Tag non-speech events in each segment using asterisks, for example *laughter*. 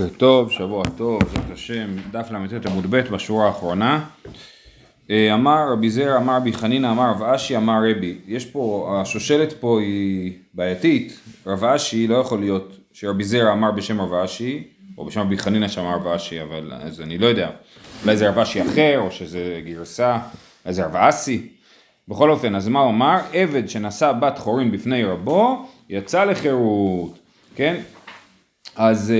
בוקר טוב, שבוע טוב, בעזרת השם, דף ל"ט עמוד ב' בשורה האחרונה. אה, אמר רבי זרע, אמר רבי חנינא, אמר רב אשי, אמר רבי. יש פה, השושלת פה היא בעייתית, רב אשי לא יכול להיות שרבי זרע אמר בשם רב אשי, או בשם רבי חנינא שאמר רב אשי, אבל אז אני לא יודע, אולי זה רב אשי אחר, או שזה גרסה, אולי זה רב אסי. בכל אופן, אז מה הוא אמר? עבד שנשא בת חורין בפני רבו, יצא לחירות, כן? אז אה,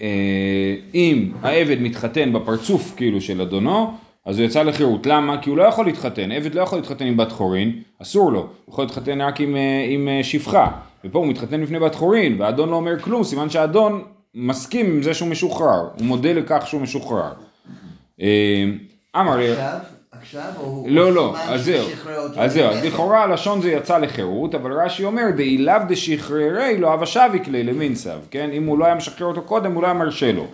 אה, אם העבד מתחתן בפרצוף כאילו של אדונו, אז הוא יצא לחירות. למה? כי הוא לא יכול להתחתן, עבד לא יכול להתחתן עם בת חורין, אסור לו, הוא יכול להתחתן רק עם, אה, עם שפחה. ופה הוא מתחתן לפני בת חורין, והאדון לא אומר כלום, סימן שהאדון מסכים עם זה שהוא משוחרר, הוא מודה לכך שהוא משוחרר. אמר לי... עכשיו או לא, לא, אז זהו, אז זהו, אז לכאורה הלשון זה יצא לחירות, אבל רש"י אומר, דאילאו דשחררי לא אבא שביק לי למינצב, כן? אם הוא לא היה משחרר אותו קודם, הוא לא היה מרשה לו.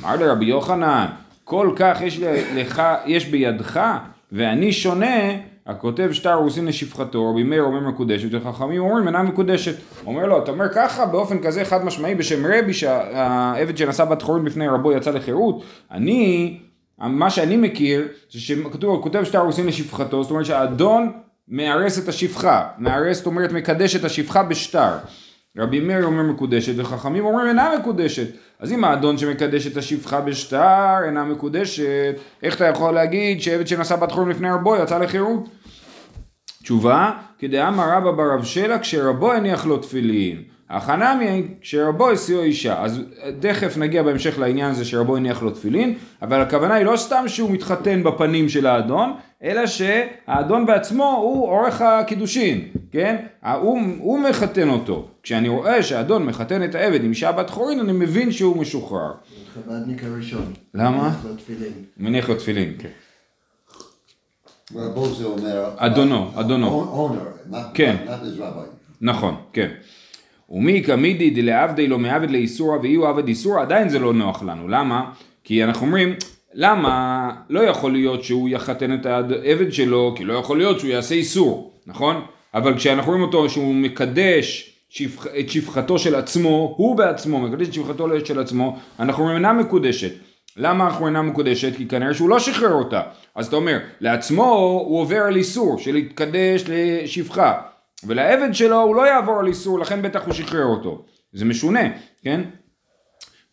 אמר לרבי יוחנן, כל כך יש, לך, יש בידך, ואני שונה, הכותב שטר רוסין לשפחתו, רבי מאיר אומר מקודשת, וחכמים אומרים אינה מקודשת. אומר לו, אתה אומר ככה, באופן כזה חד משמעי, בשם רבי, שהעבד שנשא בת חורין בפני רבו יצא לחירות, אני מה שאני מכיר, זה שכתוב, הוא כותב שטר רוסין לשפחתו, זאת אומרת שהאדון מארס את השפחה, מארס, זאת אומרת מקדש את השפחה בשטר. רבי מאיר אומר מקודשת וחכמים אומרים אינה מקודשת. אז אם האדון שמקדש את השפחה בשטר אינה מקודשת, איך אתה יכול להגיד שעבד שנשא בת חורם לפני רבו יצא לחירות? תשובה, כדאמר רבא ברב שלה כשרבו הניח לו תפילין. החנמי כשרבו הסיעו אישה, אז תכף נגיע בהמשך לעניין הזה שרבו הניח לו תפילין, אבל הכוונה היא לא סתם שהוא מתחתן בפנים של האדון, אלא שהאדון בעצמו הוא עורך הקידושין, כן? הוא, הוא מחתן אותו. כשאני רואה שהאדון מחתן את העבד עם אישה בת חורין, אני מבין שהוא משוחרר. חב"דניק הראשון. למה? מניח לו תפילין. מניח לו תפילין, כן. רבו זה אומר... אדונו, אדונו. אונר, כן. נכון, כן. ומי כמידי דלעבדי לא מעבד לאיסורא ואי הוא עבד איסורא, עדיין זה לא נוח לנו. למה? כי אנחנו אומרים, למה לא יכול להיות שהוא יחתן את העבד שלו, כי לא יכול להיות שהוא יעשה איסור, נכון? אבל כשאנחנו רואים אותו שהוא מקדש שפח, את שפחתו של עצמו, הוא בעצמו מקדש את שפחתו של עצמו, אנחנו אומרים אינה מקודשת. למה אנחנו אינה מקודשת? כי כנראה שהוא לא שחרר אותה. אז אתה אומר, לעצמו הוא עובר על איסור של להתקדש לשפחה. ולעבד שלו הוא לא יעבור על איסור, לכן בטח הוא שחרר אותו. זה משונה, כן?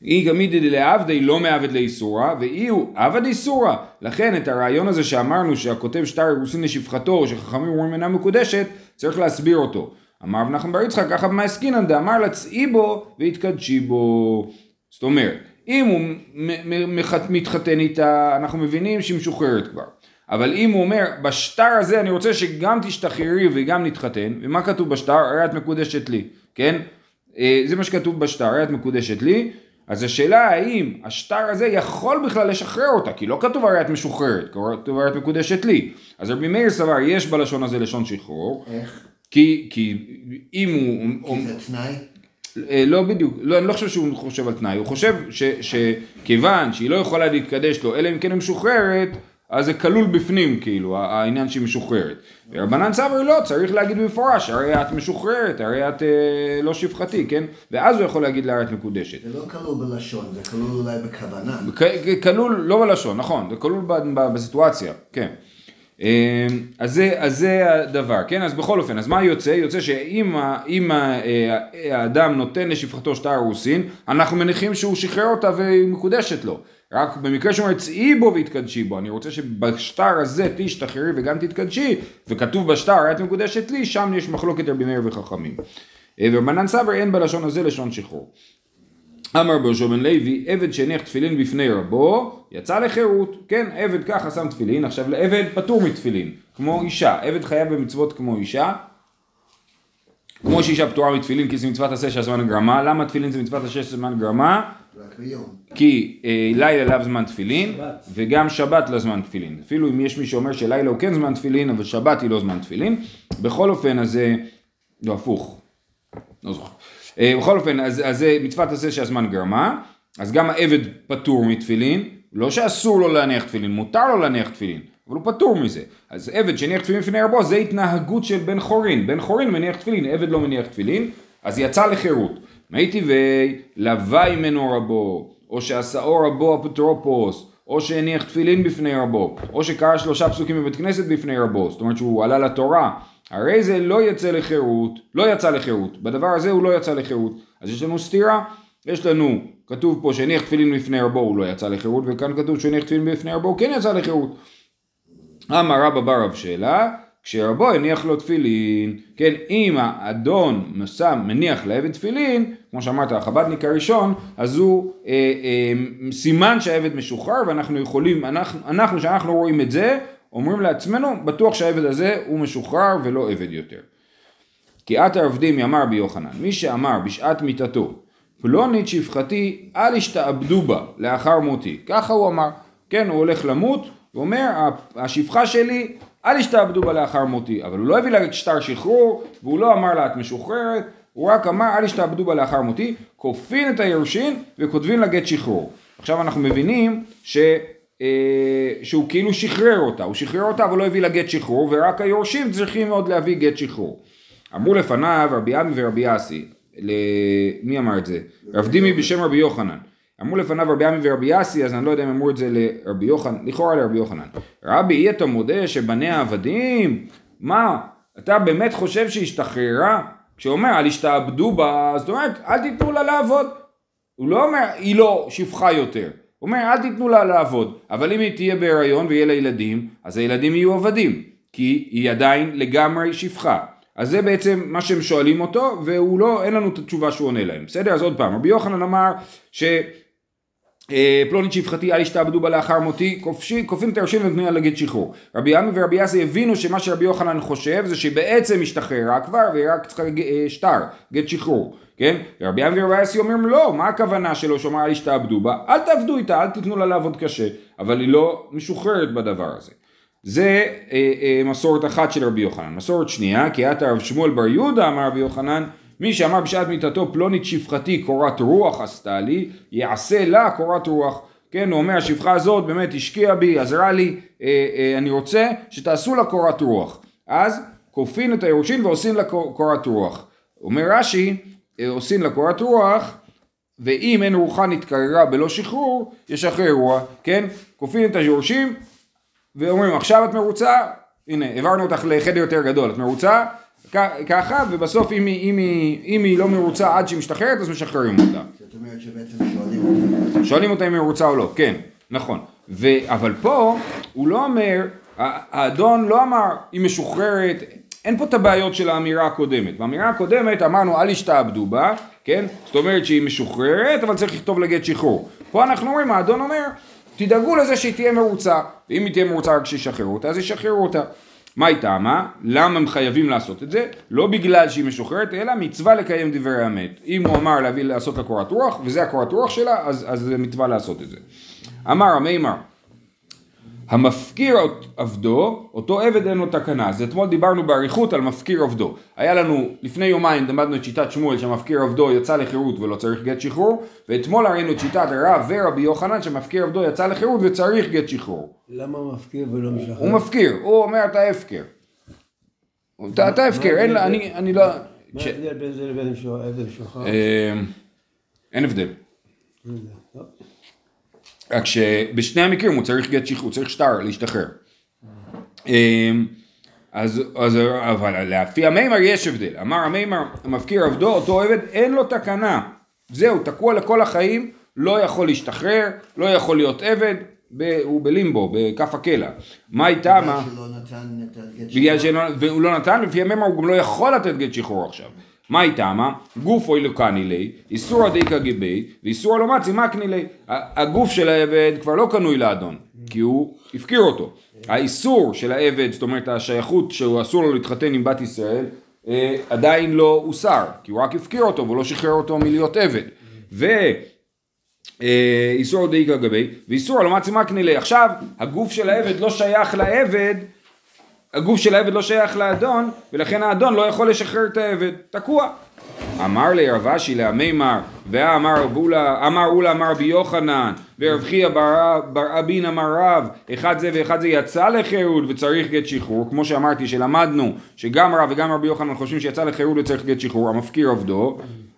אי גמידי דלעבדי לא מעבד לאיסורא, ואי הוא עבד איסורא. לכן את הרעיון הזה שאמרנו שהכותב שטר אירוסין לשפחתו, שחכמים אומרים אינה מקודשת, צריך להסביר אותו. אמר רב נחמן בר יצחק, ככה במעסקינן דאמר לצאי בו והתקדשי בו. זאת אומרת, אם הוא מתחתן איתה, אנחנו מבינים שהיא משוחררת כבר. אבל אם הוא אומר, בשטר הזה אני רוצה שגם תשתחררי וגם נתחתן, ומה כתוב בשטר? הרי את מקודשת לי, כן? אה, זה מה שכתוב בשטר, הרי את מקודשת לי, אז השאלה האם השטר הזה יכול בכלל לשחרר אותה, כי לא כתוב הרי את משוחררת, כתוב הרי את מקודשת לי. אז רבי מאיר סבר, יש בלשון הזה לשון שחרור. איך? כי, כי אם הוא... כי זה תנאי? אה, לא בדיוק, לא, אני לא חושב שהוא חושב על תנאי, הוא חושב ש, שכיוון שהיא לא יכולה להתקדש לו, אלא אם כן היא משוחררת, אז זה כלול בפנים כאילו, העניין שהיא משוחררת. ורבנן סבר לא, צריך להגיד במפורש, הרי את משוחררת, הרי את אה, לא שפחתי, כן? ואז הוא יכול להגיד לה את מקודשת. זה לא כלול בלשון, זה כלול אולי בכוונה. כלול, לא בלשון, נכון, זה כלול בסיטואציה, כן. אה, אז זה, אז זה הדבר, כן? אז בכל אופן, אז מה יוצא? יוצא שאם ה- אם ה- אה, האדם נותן לשפחתו שטר רוסין, אנחנו מניחים שהוא שחרר אותה והיא מקודשת לו. רק במקרה שאומר צאי בו והתקדשי בו, אני רוצה שבשטר הזה תשתחררי וגם תתקדשי, וכתוב בשטר את מקודשת לי, שם יש מחלוקת רבי מאיר וחכמים. אה, ורבנן סבר אין בלשון הזה לשון שחרור. אמר ברשו בן לוי, עבד שהניח תפילין בפני רבו, יצא לחירות. כן, עבד ככה שם תפילין, עכשיו לעבד פטור מתפילין, כמו אישה. עבד חייב במצוות כמו אישה, כמו שאישה פטורה מתפילין כי זה מצוות עשה של זמן גרמה, למה תפילין זה מצוות עשה של זמן גרמה? כי אה, לילה לאו זמן תפילין, וגם שבת לא זמן תפילין. אפילו אם יש מי שאומר שלילה הוא כן זמן תפילין, אבל שבת היא לא זמן תפילין. בכל אופן, אז זה... לא, הפוך. לא זוכר. אה, בכל אופן, אז, אז זה מצוות עשה שהזמן גרמה, אז גם העבד פטור מתפילין, לא שאסור לו להניח תפילין, מותר לו להניח תפילין, אבל הוא פטור מזה. אז עבד שהניח תפילין לפני רבו, זה התנהגות של בן חורין. בן חורין מניח תפילין, עבד לא מניח תפילין, אז יצא לחירות. מי טבעי, לווה ממנו רבו, או שעשאו רבו אפוטרופוס, או שהניח תפילין בפני רבו, או שקרא שלושה פסוקים בבית כנסת בפני רבו, זאת אומרת שהוא עלה לתורה, הרי זה לא יצא לחירות, לא יצא לחירות, בדבר הזה הוא לא יצא לחירות, אז יש לנו סתירה, יש לנו, כתוב פה שהניח תפילין בפני רבו הוא לא יצא לחירות, וכאן כתוב שהניח תפילין בפני רבו הוא כן יצא לחירות. אמר רבא בר רב שאלה, כשרבו הניח לו תפילין, כן, אם האדון מסם, מניח לעבד תפילין, כמו שאמרת, החבדניק הראשון, אז הוא אה, אה, סימן שהעבד משוחרר, ואנחנו יכולים, אנחנו, אנחנו, שאנחנו רואים את זה, אומרים לעצמנו, בטוח שהעבד הזה הוא משוחרר ולא עבד יותר. כי עתה עבדים יאמר ביוחנן, מי שאמר בשעת מיתתו, פלונית שפחתי, אל ישתעבדו בה לאחר מותי. ככה הוא אמר, כן, הוא הולך למות, הוא אומר, השפחה שלי, אל ישתעבדו בה לאחר מותי. אבל הוא לא הביא לה שטר שחרור, והוא לא אמר לה את משוחררת, הוא רק אמר, אל ישתעבדו בה לאחר מותי, כופין את היורשין וכותבים לה גט שחרור. עכשיו אנחנו מבינים ש... אה, שהוא כאילו שחרר אותה, הוא שחרר אותה אבל לא הביא לה גט שחרור ורק היורשים צריכים עוד להביא גט שחרור. אמרו לפניו רבי עמי ורבי אסי, מי אמר את זה? רב דימי בשם רבי יוחנן. אמרו לפניו רבי עמי ורבי אסי, אז אני לא יודע אם אמרו את זה לרבי יוחנן, לכאורה לרבי יוחנן. רבי אי אתה מודה שבניה עבדים? מה, אתה באמת חושב שהשתחררה? אומר אל ישתעבדו בה, זאת אומרת אל תיתנו לה לעבוד. הוא לא אומר היא לא שפחה יותר. הוא אומר אל תיתנו לה לעבוד, אבל אם היא תהיה בהיריון ויהיה לה ילדים, אז הילדים יהיו עבדים, כי היא עדיין לגמרי שפחה. אז זה בעצם מה שהם שואלים אותו, והוא לא, אין לנו את התשובה שהוא עונה להם. בסדר? אז עוד פעם, רבי יוחנן אמר ש... אה, פלונית שפחתי אל ישתעבדו בה לאחר מותי, כופים את היורשים ונותנים לה להגיד שחרור. רבי עמי ורבי יאסי הבינו שמה שרבי יוחנן חושב זה שבעצם השתחררה כבר והיא רק צריכה אה, שטר, גט שחרור, כן? ורבי עמי ורבי יאסי אומרים לא, מה הכוונה שלו שאומר אל ישתעבדו בה? אל תעבדו איתה, אל תיתנו לה לעבוד קשה, אבל היא לא משוחררת בדבר הזה. זה אה, אה, מסורת אחת של רבי יוחנן. מסורת שנייה, כי עתה רב שמואל בר יהודה אמר רבי יוחנן מי שאמר בשעת מיתתו פלונית שפחתי קורת רוח עשתה לי, יעשה לה קורת רוח. כן, הוא אומר השפחה הזאת באמת השקיעה בי, עזרה לי, אה, אה, אני רוצה שתעשו לה קורת רוח. אז כופין את היורשים ועושים לה קורת רוח. אומר רש"י, אה, עושים לה קורת רוח, ואם אין רוחה נתקררה בלא שחרור, ישחררו, כן? כופין את היורשים ואומרים עכשיו את מרוצה, הנה העברנו אותך לחדר יותר גדול, את מרוצה? ככה, ובסוף אם היא, אם, היא, אם היא לא מרוצה עד שהיא משתחררת, אז משחררים אותה. זאת אומרת שבעצם שואלים אותה. שואלים אותה אם היא מרוצה או לא, כן, נכון. ו, אבל פה, הוא לא אומר, האדון לא אמר, היא משוחררת, אין פה את הבעיות של האמירה הקודמת. באמירה הקודמת אמרנו, אל ישתעבדו בה, כן? זאת אומרת שהיא משוחררת, אבל צריך לכתוב לגט שחרור. פה אנחנו אומרים, האדון אומר, תדאגו לזה שהיא תהיה מרוצה, ואם היא תהיה מרוצה רק שישחררו אותה, אז ישחררו אותה. מה היא טעמה? למה הם חייבים לעשות את זה? לא בגלל שהיא משוחררת, אלא מצווה לקיים דברי האמת. אם הוא אמר להביא לעשות לה קורת רוח, וזה הקורת רוח שלה, אז, אז זה מצווה לעשות את זה. אמר המימר, המפקיר עבדו, אותו עבד אין לו תקנה. אז אתמול דיברנו באריכות על מפקיר עבדו. היה לנו, לפני יומיים למדנו את שיטת שמואל שהמפקיר עבדו יצא לחירות ולא צריך גט שחרור, ואתמול ראינו את שיטת הרב ורבי יוחנן שמפקיר עבדו יצא לחירות וצריך גט שחרור. למה הוא מפקיר ולא משחרר? הוא מפקיר, הוא אומר אתה הפקר. אתה הפקר, אין לה, אני לא... מה ההבדל בין זה לבין עבד שוחרר? אמ, אין הבדל. רק שבשני המקרים הוא צריך גט שחרור, הוא צריך שטר להשתחרר. אמ, אז, אז אבל לפי המימר יש הבדל. אמר המימר, המפקיר עבדו, אותו עבד, אין לו תקנה. זהו, תקוע לכל החיים, לא יכול להשתחרר, לא יכול להיות עבד, ב, הוא בלימבו, בכף הקלע. מה איתה, מה? בגלל שלא נתן את הגט שלא, והוא לא נתן, לפי המימר הוא גם לא יכול לתת גט שחרור עכשיו. מה איתה, מה? גוף אוי לקני לי, איסור הדיקה גיבי, ואיסור הלא מצי מקני לי. הגוף של העבד כבר לא קנוי לאדון, כי הוא הפקיר אותו. האיסור של העבד, זאת אומרת השייכות שהוא אסור לו להתחתן עם בת ישראל, אה, עדיין לא הוסר, כי הוא רק הפקיר אותו והוא לא שחרר אותו מלהיות עבד. ו... אה, איסור דאיכא גבי, ואיסור הלא מצי מקני לי. עכשיו, הגוף של העבד לא שייך לעבד הגוף של העבד לא שייך לאדון, ולכן האדון לא יכול לשחרר את העבד, תקוע. אמר לי רב אשי להמימר, ואמר אמר אולה אמר רבי יוחנן, ורב חייא בר אבין אמר רב, אחד זה ואחד זה יצא לחירות וצריך גט שחרור, כמו שאמרתי שלמדנו שגם רב וגם רבי יוחנן חושבים שיצא לחירות וצריך גט שחרור, המפקיר עבדו,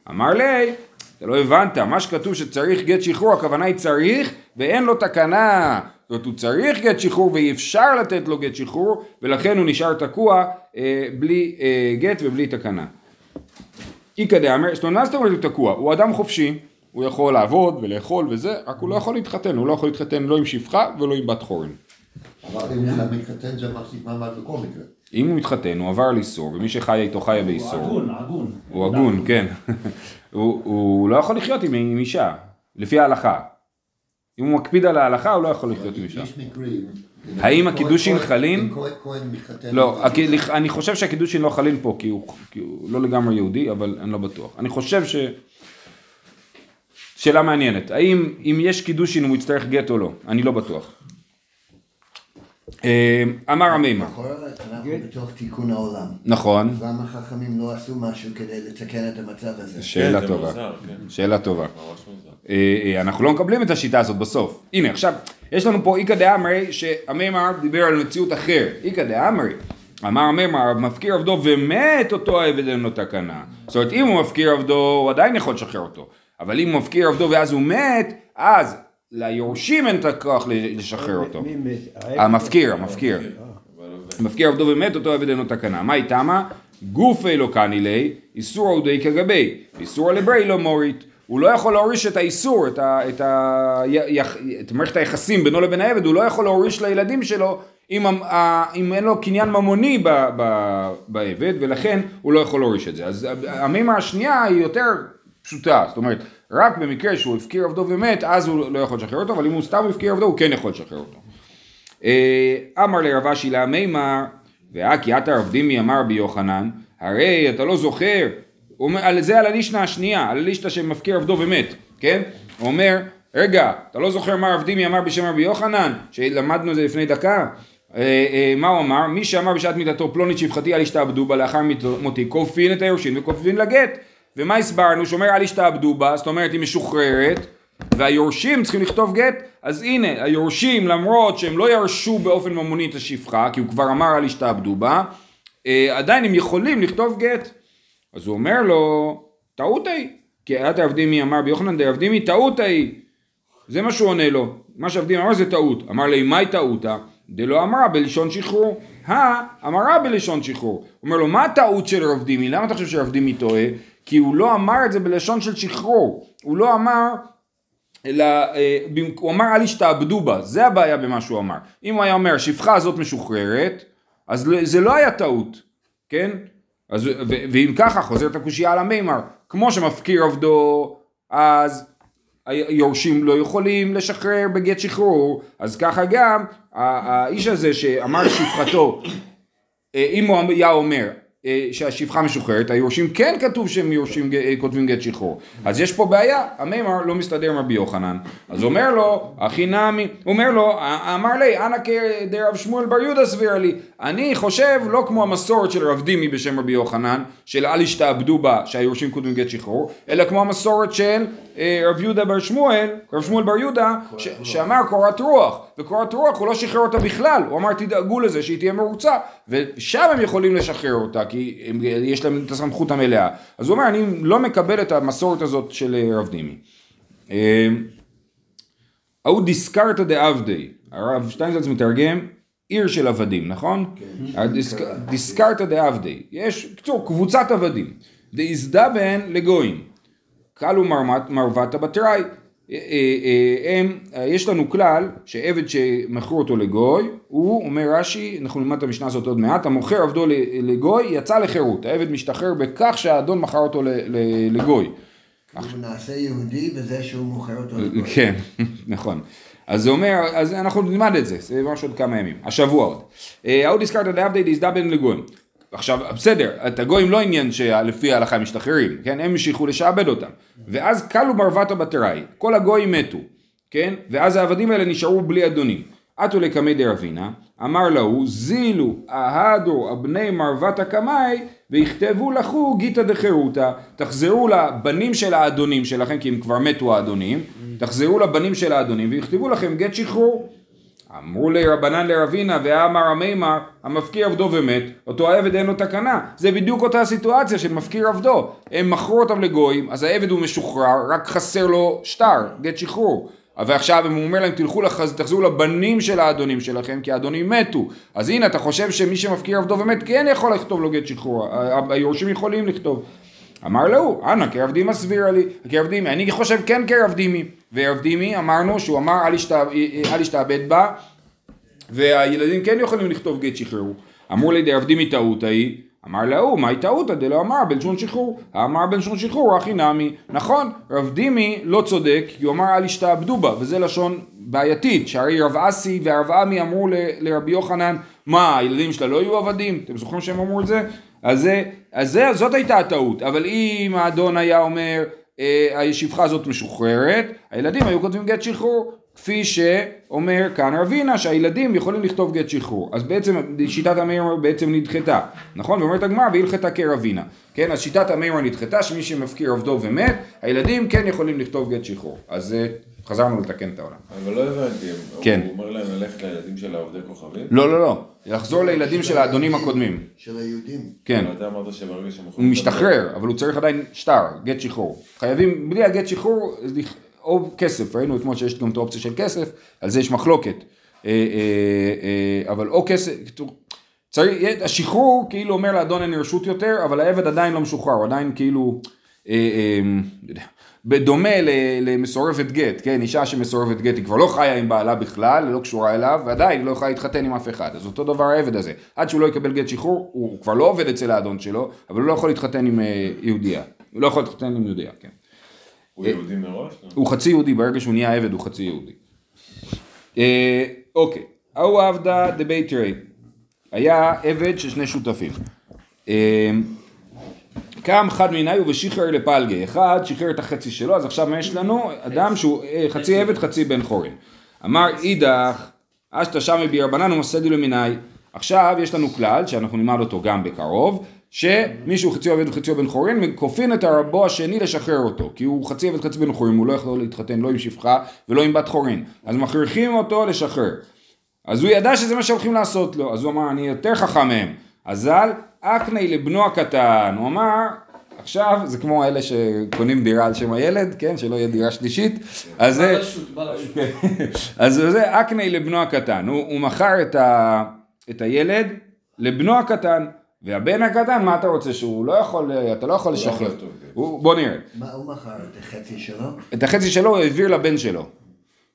אמר לי, אתה לא הבנת, מה שכתוב שצריך גט שחרור, הכוונה היא צריך ואין לו תקנה. זאת אומרת, הוא צריך גט שחרור ואי אפשר לתת לו גט שחרור, ולכן הוא נשאר תקוע אה, בלי אה, גט ובלי תקנה. איכא דאמר, זאת אומרת, מה זאת אומרת הוא תקוע? הוא אדם חופשי, הוא יכול לעבוד ולאכול וזה, רק הוא לא יכול להתחתן, הוא לא יכול להתחתן לא עם שפחה ולא עם בת חורן. אבל אם הוא מתחתן זה מחזיק מעמד בכל מקרה. אם הוא מתחתן, הוא עבר על איסור, ומי שחי איתו חיה הוא באיסור. הגון, הגון. הוא הגון, כן. *laughs* הוא, הוא לא יכול לחיות עם, עם אישה, לפי ההלכה. אם הוא מקפיד על ההלכה, הוא לא יכול לחיות עם אישה. יש מקרים. האם הקידושין חלים? לא, אני חושב שהקידושין לא חליל פה, כי הוא לא לגמרי יהודי, אבל אני לא בטוח. אני חושב ש... שאלה מעניינת, האם אם יש קידושין הוא יצטרך גט או לא? אני לא בטוח. אה, אמר המימה, לכאורה אנחנו בתוך תיקון העולם. נכון, למה חכמים לא עשו משהו כדי לתקן את המצב הזה? שאלה זה טובה, מוזר, כן. שאלה טובה. ממש מוזר. אה, אנחנו לא מקבלים את השיטה הזאת בסוף. הנה עכשיו, יש לנו פה איכא דאמרי שהמימר דיבר על מציאות אחר. איכא דאמרי, אמר המימר, מפקיר עבדו ומת אותו העבד אין לו תקנה. זאת אומרת, אם הוא מפקיר עבדו, הוא עדיין יכול לשחרר אותו. אבל אם הוא מפקיר עבדו ואז הוא מת, אז ליורשים אין את הכוח לשחרר אותו. מת? המפקיר, המפקיר. עובד. מפקיר עבדו ומת אותו עבד אינו תקנה. מה איתמה? גופי לא קני לי, איסור עודי כגבי, איסור לברי לא מורית. הוא לא יכול להוריש את האיסור, את, ה, את, ה, יח, את מערכת היחסים בינו לבין העבד, הוא לא יכול להוריש לילדים שלו אם, ה- אם אין לו קניין ממוני ב, ב, בעבד, ולכן הוא לא יכול להוריש את זה. אז המימה השנייה היא יותר פשוטה, זאת אומרת, רק במקרה שהוא הפקיר עבדו ומת, אז הוא לא יכול לשחרר אותו, אבל אם הוא סתם הפקיר עבדו, הוא כן יכול לשחרר אותו. אה, אמר לרב אשי לה מימר, והכי עתה רב דימי אמר בי יוחנן, הרי אתה לא זוכר, על זה על הלישנה השנייה, על הלישנה שמפקיר עבדו ומת, כן? הוא אומר, רגע, אתה לא זוכר מה רב דימי אמר בשם רבי יוחנן, שלמדנו את זה לפני דקה? אה, אה, מה הוא אמר? מי שאמר בשעת מיתתו פלונית שפחתי אל ישתעבדו בה לאחר מותי כופין את היורשים וכופין לגט ומה הסברנו? שאומר אל ישתעבדו בה, זאת אומרת היא משוחררת והיורשים צריכים לכתוב גט, אז הנה, היורשים למרות שהם לא ירשו באופן ממוני את השפחה, כי הוא כבר אמר אל ישתעבדו בה, אה, עדיין הם יכולים לכתוב גט. אז הוא אומר לו, טעות היא, כי את עבדימי אמר ביוחנן דעבדימי טעות היא. זה מה שהוא עונה לו, מה שעבדימי אמר זה טעות. אמר לי, מהי טעותה? דלא אמרה בלשון שחרור. הא אמרה בלשון שחרור. אומר לו, מה הטעות של רב דימי? למה אתה חושב שרב דימי טועה? כי הוא לא אמר את זה בלשון של שחרור. הוא לא אמר אלא אה, הוא אמר אל ישתעבדו בה, זה הבעיה במה שהוא אמר. אם הוא היה אומר השפחה הזאת משוחררת, אז לא- זה לא היה טעות, כן? אז, ו- ואם ככה חוזרת הקושייה על המימר, כמו שמפקיר עבדו, אז היורשים לא יכולים לשחרר בגט שחרור, אז ככה גם האיש הזה שאמר לשפחתו, אה, אם הוא היה אומר שהשפחה משוחררת, היורשים כן כתוב שהם יורשים, אה, כותבים גט שחרור. אז יש פה בעיה, המימר לא מסתדר עם רבי יוחנן. אז אומר לו, הכי נמי, אומר לו, "א- אמר לי, אנא כדרב שמואל בר יהודה סביר לי. אני חושב לא כמו המסורת של רב דימי בשם רבי יוחנן, של אל ישתעבדו בה שהיורשים כותבים גט שחרור, אלא כמו המסורת של אה, רב יהודה בר שמואל, רב שמואל בר יהודה, ש- שאמר קורת רוח, וקורת רוח הוא לא שחרר אותה בכלל, הוא אמר תדאגו לזה שהיא תהיה מרוצה, ושם הם יכולים לשחרר אותה, כי הם, יש להם את הסמכות המלאה. אז הוא אומר, אני לא מקבל את המסורת הזאת של אה, רב דימי. אה, ההוא דיסקרתא דעבדי, הרב שטיינזלץ מתרגם עיר של עבדים, נכון? הדיסק- דיסקרתא דעבדי, יש, בקיצור, קבוצת עבדים, דאיזדבן לגויים, קלו מרמת- מרבתא בתראי, אה, אה, הם, אה, יש לנו כלל שעבד שמכרו אותו לגוי, הוא אומר רש"י, אנחנו נלמד את המשנה הזאת עוד מעט, המוכר עבדו לגוי יצא לחירות, העבד משתחרר בכך שהאדון מכר אותו לגוי. הוא נעשה יהודי בזה שהוא מוכר אותו. לגוי. כן, *laughs* נכון. אז זה אומר, אז אנחנו נלמד את זה, זה ממש עוד כמה ימים, השבוע עוד. ההוא הזכרת דעבדי דאיזדבן לגויים. עכשיו, בסדר, את הגויים לא עניין שלפי ההלכה הם משתחררים, כן? הם המשיכו לשעבד אותם. ואז כלו מרבתא בתראי, כל הגויים מתו, כן? ואז העבדים האלה נשארו בלי אדונים. אתו לקמי דרבינה, אמר להו, זילו אהדו אבני מרבתא קמאי, ויכתבו לכו גיתא דחירותא. תחזרו לבנים של האדונים שלכם, כי הם כבר מתו האדונים, תחזרו לבנים של האדונים, ויכתבו לכם גט שחרור. אמרו לי רבנן לרבינה ואמר המימר המפקיר עבדו ומת אותו העבד אין לו תקנה. זה בדיוק אותה סיטואציה של מפקיר עבדו. הם מכרו אותם לגויים אז העבד הוא משוחרר רק חסר לו שטר גט שחרור. ועכשיו הוא אומר להם תלכו לחז... תחזרו לבנים של האדונים שלכם כי האדונים מתו. אז הנה אתה חושב שמי שמפקיר עבדו ומת כן יכול לכתוב לו גט שחרור היורשים יכולים לכתוב אמר לו, אנא קרב דימה סבירה לי, קרב דימי, אני חושב כן קרב דימי, וערב דימי אמרנו שהוא אמר אל ישתע- אל ישתעבד בה, והילדים כן יכולים לכתוב גט שחררו. אמרו לי דרב דימי טעות ההיא, אמר להוא, מהי טעותא דלא אמר בלשון שחרור, אמר בלשון שחרור הכי נמי, נכון, רב דימי לא צודק, כי הוא אמר אל ישתעבדו בה, וזה לשון בעייתית, שהרי רב אסי והרב עמי אמרו לרבי יוחנן, מה, הילדים שלה לא יהיו עבדים? אתם זוכרים שהם אמרו את זה? אז, אז זה, זאת הייתה הטעות, אבל אם האדון היה אומר, אה, השפחה הזאת משוחררת, הילדים היו כותבים גט שחרור, כפי שאומר כאן רבינה שהילדים יכולים לכתוב גט שחרור. אז בעצם שיטת המאמר בעצם נדחתה, נכון? ואומרת הגמרא והלכתה כרבינה. כן, אז שיטת המאמר נדחתה שמי שמפקיר עבדו ומת, הילדים כן יכולים לכתוב גט שחרור. אז אה, חזרנו לתקן את העולם. אבל לא הבנתי, כן. הוא אומר להם ללכת לילדים של העובדי כוכבים? לא, לא, לא. לחזור לילדים של האדונים הקודמים. של היהודים. כן. אבל אתה אמרת שברגע שהם הוא משתחרר, אבל הוא צריך עדיין שטר, גט שחרור. חייבים, בלי הגט שחרור, או כסף, ראינו אתמול שיש גם את האופציה של כסף, על זה יש מחלוקת. אה, אה, אה, אבל או כסף, צריך, השחרור כאילו אומר לאדון אין רשות יותר, אבל העבד עדיין לא משוחרר, הוא עדיין כאילו, אה, אה, לא בדומה למסורבת גט, כן, אישה שמסורבת גט היא כבר לא חיה עם בעלה בכלל, לא קשורה אליו, ועדיין לא יכולה להתחתן עם אף אחד, אז אותו דבר העבד הזה, עד שהוא לא יקבל גט שחרור, הוא כבר לא עובד אצל האדון שלו, אבל הוא לא יכול להתחתן עם אה, יהודייה, הוא לא יכול להתחתן עם יהודייה, כן. הוא יהודי מראש? הוא חצי יהודי, ברגע שהוא נהיה עבד הוא חצי יהודי. אה, אוקיי, ההוא עבדה דבית רי, היה עבד של שני שותפים. קם חד מיני ובשחרר לפלגי, אחד שחרר את החצי שלו, אז עכשיו יש לנו? אדם שהוא אה, חצי עבד חצי בן חורין. אמר אידך, אשתא שמי בירבנן ומסדי למיני. עכשיו יש לנו כלל שאנחנו נלמד אותו גם בקרוב, שמישהו חצי עבד וחצי בן חורין, כופין את הרבו השני לשחרר אותו, כי הוא חצי עבד חצי בן חורין, הוא לא יכול להתחתן לא עם שפחה ולא עם בת חורין, אז מכריחים אותו לשחרר. אז הוא ידע שזה מה שהולכים לעשות לו, אז הוא אמר אני יותר חכם מהם, אזל אקני לבנו הקטן, הוא אמר עכשיו זה כמו אלה שקונים דירה על שם הילד, כן, שלא יהיה דירה שלישית, אז זה. כן. אז זה אקני לבנו הקטן, הוא, הוא מכר את, ה, את הילד לבנו הקטן, והבן הקטן מה אתה רוצה שהוא לא יכול, אתה לא יכול לא לשחרר, כן. הוא- בוא נראה, מה הוא מכר? את החצי שלו? את החצי שלו הוא העביר לבן שלו,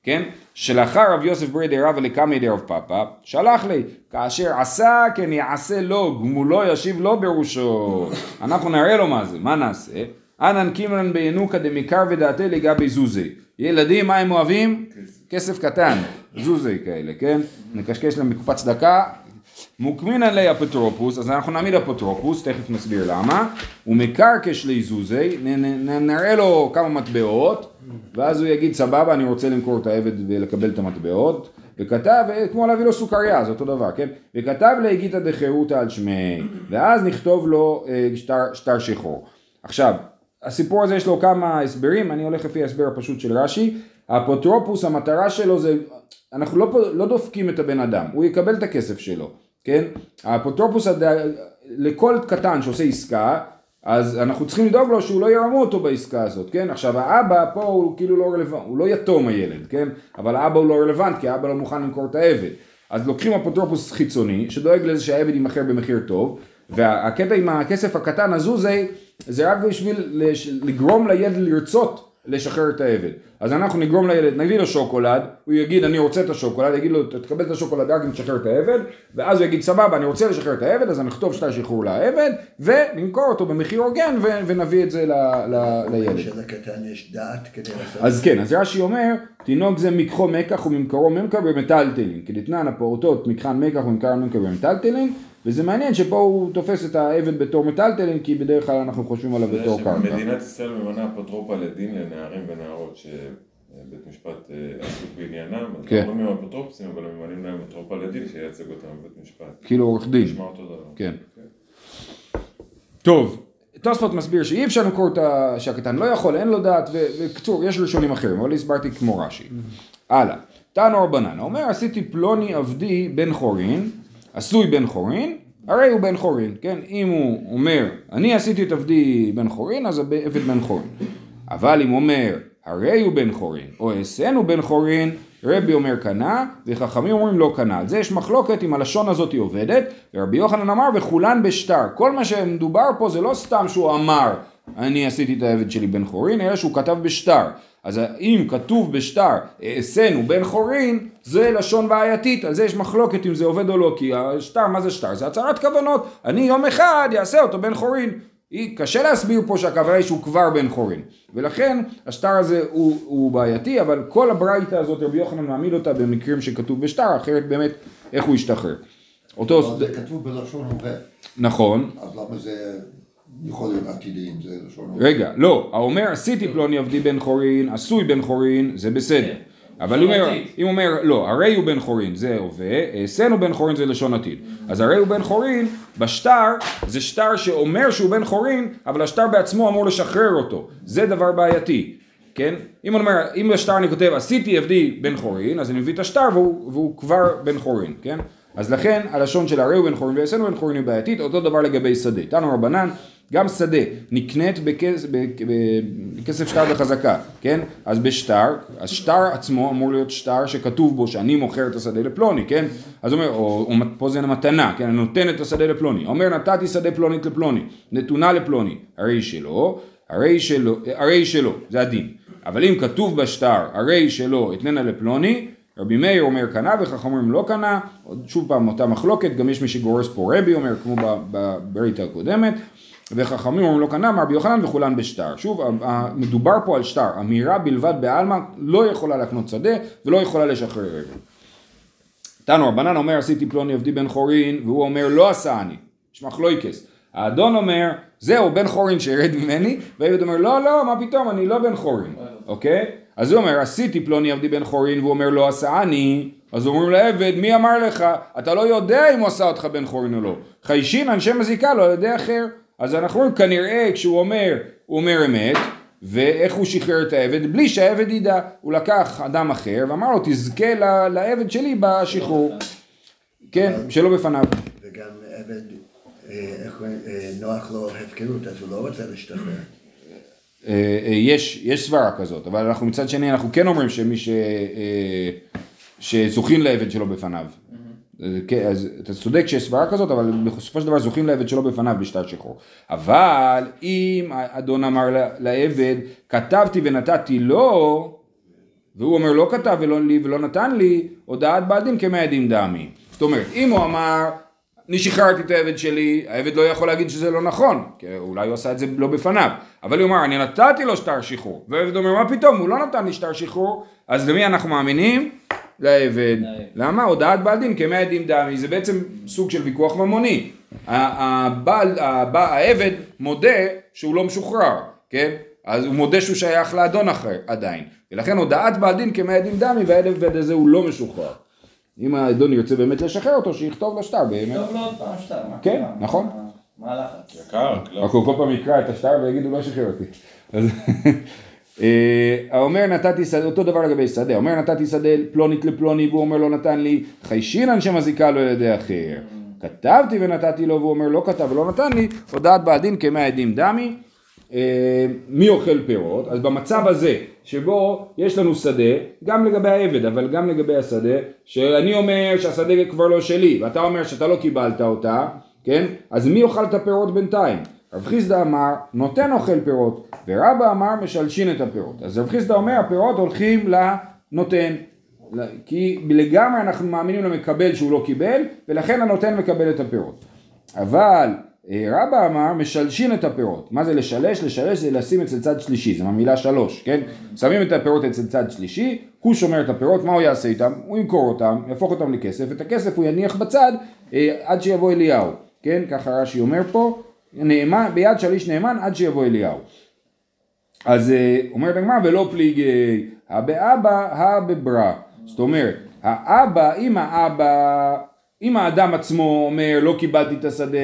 כן? שלאחר רב יוסף ברי דרב ולקמי דרב פאפא, שלח לי, כאשר עשה כן יעשה לו, גמולו ישיב לו בראשו. *laughs* אנחנו נראה לו מה זה, מה נעשה? אנן קימרן בינוקא דמיקר ודעתי לגבי זוזי. ילדים, מה הם אוהבים? כסף קטן, *laughs* זוזי כאלה, כן? נקשקש להם בקופת צדקה. מוקמינן לי אפוטרופוס, אז אנחנו נעמיד אפוטרופוס, תכף נסביר למה, ומקרקש לי זוזי, נראה לו כמה מטבעות, ואז הוא יגיד סבבה אני רוצה למכור את העבד ולקבל את המטבעות, וכתב, כמו להביא לו סוכריה, זה אותו דבר, כן? וכתב להגיתא דחירותא על שמי, ואז נכתוב לו אה, שטר, שטר שחור. עכשיו, הסיפור הזה יש לו כמה הסברים, אני הולך לפי ההסבר הפשוט של רש"י, האפוטרופוס המטרה שלו זה, אנחנו לא, לא דופקים את הבן אדם, הוא יקבל את הכסף שלו, כן? האפוטרופוס, הד- לכל קטן שעושה עסקה, אז אנחנו צריכים לדאוג לו שהוא לא ירמו אותו בעסקה הזאת, כן? עכשיו האבא פה הוא כאילו לא רלוונטי, הוא לא יתום הילד, כן? אבל האבא הוא לא רלוונטי, כי האבא לא מוכן למכור את העבד. אז לוקחים אפוטרופוס חיצוני, שדואג לזה שהעבד יימכר במחיר טוב, והקטע עם הכסף הקטן הזו זה, רק בשביל לגרום לילד לרצות לשחרר את העבד. אז אנחנו נגרום לילד, נביא לו שוקולד, הוא יגיד אני רוצה את השוקולד, יגיד לו תקבל את השוקולד רק אם תשחרר את העבד, ואז הוא יגיד סבבה אני רוצה לשחרר את העבד, אז אני נכתוב שטר שחרור לעבד, ונמכור אותו במחיר הוגן ו- ונביא את זה ל- ל- לילד. שלקטן יש דעת כדי לעשות אז כן, אז רש"י אומר, תינוק זה מקחו מקח וממכרו ממכר במטלטלין. כדתנן הפעוטות מקחן מקח וממכר ממכר במטלטלין, וזה מעניין שפה הוא תופס את העבד בתור מטלטלין, כי בדרך כלל אנחנו חושבים עליו בתור קרקע. מדינת ישראל ממנה אפוטרופה לדין לנערים ונערות שבית משפט אה, עסוק בעניינם, אז כן. לא אומרים אפוטרופוסים, אבל ממנים להם אפוטרופה לדין שייצג אותם בבית משפט. כאילו עורך דין. נשמע אותו דבר. כן. טוב, תוספות מסביר שאי אפשר למכור את ה... שהקטן לא יכול, אין לו דעת, וקצור, יש ראשונים אחרים, אבל הסברתי כמו רש"י. הלאה. תנו רבנן, אומר עשיתי פלוני עבדי בן חורין, עשוי בן חורין, הרי הוא בן חורין, כן? אם הוא אומר, אני עשיתי את עבדי בן חורין, אז עבד בן חורין. אבל אם הוא אומר, הרי הוא בן חורין, או אעשנו בן חורין, רבי אומר קנה, וחכמים אומרים לא קנה. על זה יש מחלוקת אם הלשון הזאת היא עובדת, ורבי יוחנן אמר וכולן בשטר. כל מה שמדובר פה זה לא סתם שהוא אמר, אני עשיתי את העבד שלי בן חורין, אלא שהוא כתב בשטר. אז אם כתוב בשטר, אעשנו בן חורין, זה לשון בעייתית, על זה יש מחלוקת אם זה עובד או לא, כי השטר, מה זה שטר? זה הצהרת כוונות, אני יום אחד אעשה אותו בן חורין. קשה להסביר פה שהכוונה היא שהוא כבר בן חורין, ולכן השטר הזה הוא, הוא בעייתי, אבל כל הברייתא הזאת רבי יוחנן מעמיד אותה במקרים שכתוב בשטר, אחרת באמת איך הוא ישתחרר. אותו... זה כתוב בלשון הווה, נכון, אז למה זה יכול להיות עתידי אם זה לשון? רגע, לא, האומר עשיתי פלוני עבדי בן חורין, עשוי בן חורין, זה בסדר. אבל אם הוא אומר, אם הוא אומר, לא, הרי הוא בן חורין, זה הווה, אעשינו בן חורין זה לשון עתיד. אז הרי הוא בן חורין, בשטר, זה שטר שאומר שהוא בן חורין, אבל השטר בעצמו אמור לשחרר אותו. זה דבר בעייתי, כן? אם אני אומר, אם בשטר אני כותב, עשיתי עבדי בן חורין, אז אני מביא את השטר והוא, והוא כבר בן חורין, כן? אז לכן הלשון של הרי הוא בן חורין ואעשינו בן חורין היא בעייתית, אותו דבר לגבי שדה. תנו רבנן, גם שדה נקנית בכס, בכ- בכסף שטר בחזקה, כן? אז בשטר, אז שטר עצמו אמור להיות שטר שכתוב בו שאני מוכר את השדה לפלוני, כן? אז אומר, או, או פה זה מתנה, כן? אני נותן את השדה לפלוני. אומר נתתי שדה פלונית לפלוני, נתונה לפלוני, הרי שלא, הרי שלא, הרי שלא, זה הדין. אבל אם כתוב בשטר, הרי שלא אתננה לפלוני, רבי מאיר אומר קנה וחכמים אומרים לא קנה, עוד שוב פעם אותה מחלוקת, גם יש מי שגורס פה רבי אומר כמו בברית הקודמת, וחכמים אומרים לא קנה, אמר רבי יוחנן וכולן בשטר. שוב, מדובר פה על שטר, אמירה בלבד בעלמא לא יכולה להקנות שדה ולא יכולה לשחרר רגל. תנו רבנן אומר עשיתי פלוני עבדי בן חורין והוא אומר לא עשה אני, יש מחלויקס. האדון אומר זהו בן חורין שירד ממני והעבד אומר לא לא מה פתאום אני לא בן חורין אוקיי אז הוא אומר עשיתי פלוני עבדי בן חורין והוא אומר לא עשה אני אז אומרים לעבד מי אמר לך אתה לא יודע אם הוא עשה אותך בן חורין או לא חיישין אנשי מזיקה לא ידי אחר אז אנחנו רואים כנראה כשהוא אומר הוא אומר אמת ואיך הוא שחרר את העבד? בלי שהעבד ידע. הוא לקח אדם אחר ואמר לו תזכה ל- לעבד שלי בשחרור. כן שלא בפניו. וגם עבד, אה, איך קוראים, אה, נוח לו הפקרות, אז הוא לא רוצה להשתחרר. אה, יש, יש סברה כזאת, אבל אנחנו מצד שני, אנחנו כן אומרים שמי ש... שזוכין לעבד שלא בפניו. אה, כן, אז אתה צודק שיש סברה כזאת, אבל בסופו של דבר זוכים לעבד שלא בפניו בשטר שחור. אבל אם האדון אמר לעבד, כתבתי ונתתי לו, והוא אומר לא כתב ולא לי ולא נתן לי, הודעת בעל דין כמאה דין דמי. זאת אומרת, אם הוא אמר, אני שחררתי את העבד שלי, העבד לא יכול להגיד שזה לא נכון, כי אולי הוא עשה את זה לא בפניו, אבל הוא אמר, אני נתתי לו שטר שחרור, והעבד אומר, מה פתאום, הוא לא נתן לי שטר שחרור, אז למי אנחנו מאמינים? לעבד. למה? הודעת בעל דין כמאה דין דמי, זה בעצם סוג של ויכוח ממוני. ה- הבעל, הבע- העבד מודה שהוא לא משוחרר, כן? אז הוא מודה שהוא שייך לאדון אחר עדיין, ולכן הודעת בעל דין כמאה דין דמי והעבד הזה הוא לא משוחרר. אם האדון ירצה באמת לשחרר אותו, שיכתוב לשטר באמת. טוב לו עוד פעם שטר, כן? נכון. מה- הלחץ? יקר, לא. רק הוא כל פעם יקרא את השטר ויגיד הוא לא שחרר אותי. אז, אה, האומר נתתי שדה, אותו דבר לגבי שדה, אומר נתתי שדה פלונית לפלוני והוא אומר לא נתן לי, חיישינן שמזיקה לו על ידי אחר. כתבתי ונתתי לו והוא אומר לא כתב ולא נתן לי, הודעת בעל דין כמאה עדים דמי. אה, מי אוכל פירות? אז במצב הזה שבו יש לנו שדה, גם לגבי העבד אבל גם לגבי השדה, שאני אומר שהשדה כבר לא שלי ואתה אומר שאתה לא קיבלת אותה, כן? אז מי אוכל את הפירות בינתיים? רב חיסדא אמר נותן אוכל פירות ורבא אמר משלשין את הפירות אז רב חיסדא אומר הפירות הולכים לנותן כי לגמרי אנחנו מאמינים למקבל שהוא לא קיבל ולכן הנותן מקבל את הפירות אבל אה, רבא אמר משלשין את הפירות מה זה לשלש? לשלש זה לשים אצל צד שלישי זה מהמילה שלוש כן? שמים את הפירות אצל צד שלישי הוא שומר את הפירות מה הוא יעשה איתם? הוא ימכור אותם יהפוך אותם לכסף את הכסף הוא יניח בצד אה, עד שיבוא אליהו כן? ככה רש"י אומר פה נאמן, ביד שליש נאמן עד שיבוא אליהו. אז אה, אומרת הגמרא ולא פליגי, הבאבא הבברא. זאת אומרת, האבא, אם האבא, אם האדם עצמו אומר לא קיבלתי את השדה,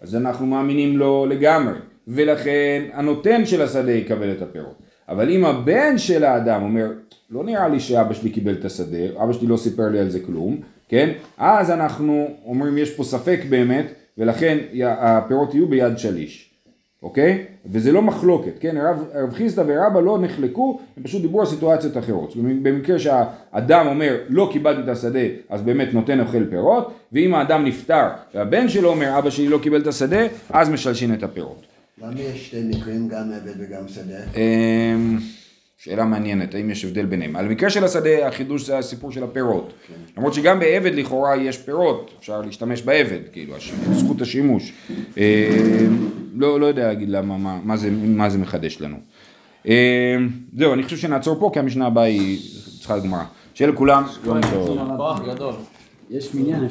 אז אנחנו מאמינים לו לגמרי, ולכן הנותן של השדה יקבל את הפירות. אבל אם הבן של האדם אומר, לא נראה לי שאבא שלי קיבל את השדה, אבא שלי לא סיפר לי על זה כלום, כן? אז אנחנו אומרים יש פה ספק באמת, ולכן הפירות יהיו ביד שליש. אוקיי? וזה לא מחלוקת, כן? רב, רב חיסדא ורבא לא נחלקו, הם פשוט דיברו על סיטואציות אחרות. במ- במקרה שהאדם אומר לא קיבלתי את השדה, אז באמת נותן אוכל פירות, ואם האדם נפטר והבן שלו אומר אבא שלי לא קיבל את השדה, אז משלשין את הפירות. למה יש שתי מקרים, גם עבד וגם שדה? שאלה מעניינת, האם יש הבדל ביניהם. על המקרה של השדה, החידוש זה הסיפור של הפירות. למרות שגם בעבד לכאורה יש פירות, אפשר להשתמש בעבד, כאילו, הש- זכות השימוש. אמ, לא, לא יודע להגיד למה, מה, מה, זה, מה זה מחדש לנו. אמ, זהו, אני חושב שנעצור פה, כי המשנה הבאה היא צריכה גמרא. שיהיה לכולם יום טוב. יש מניין, אפשר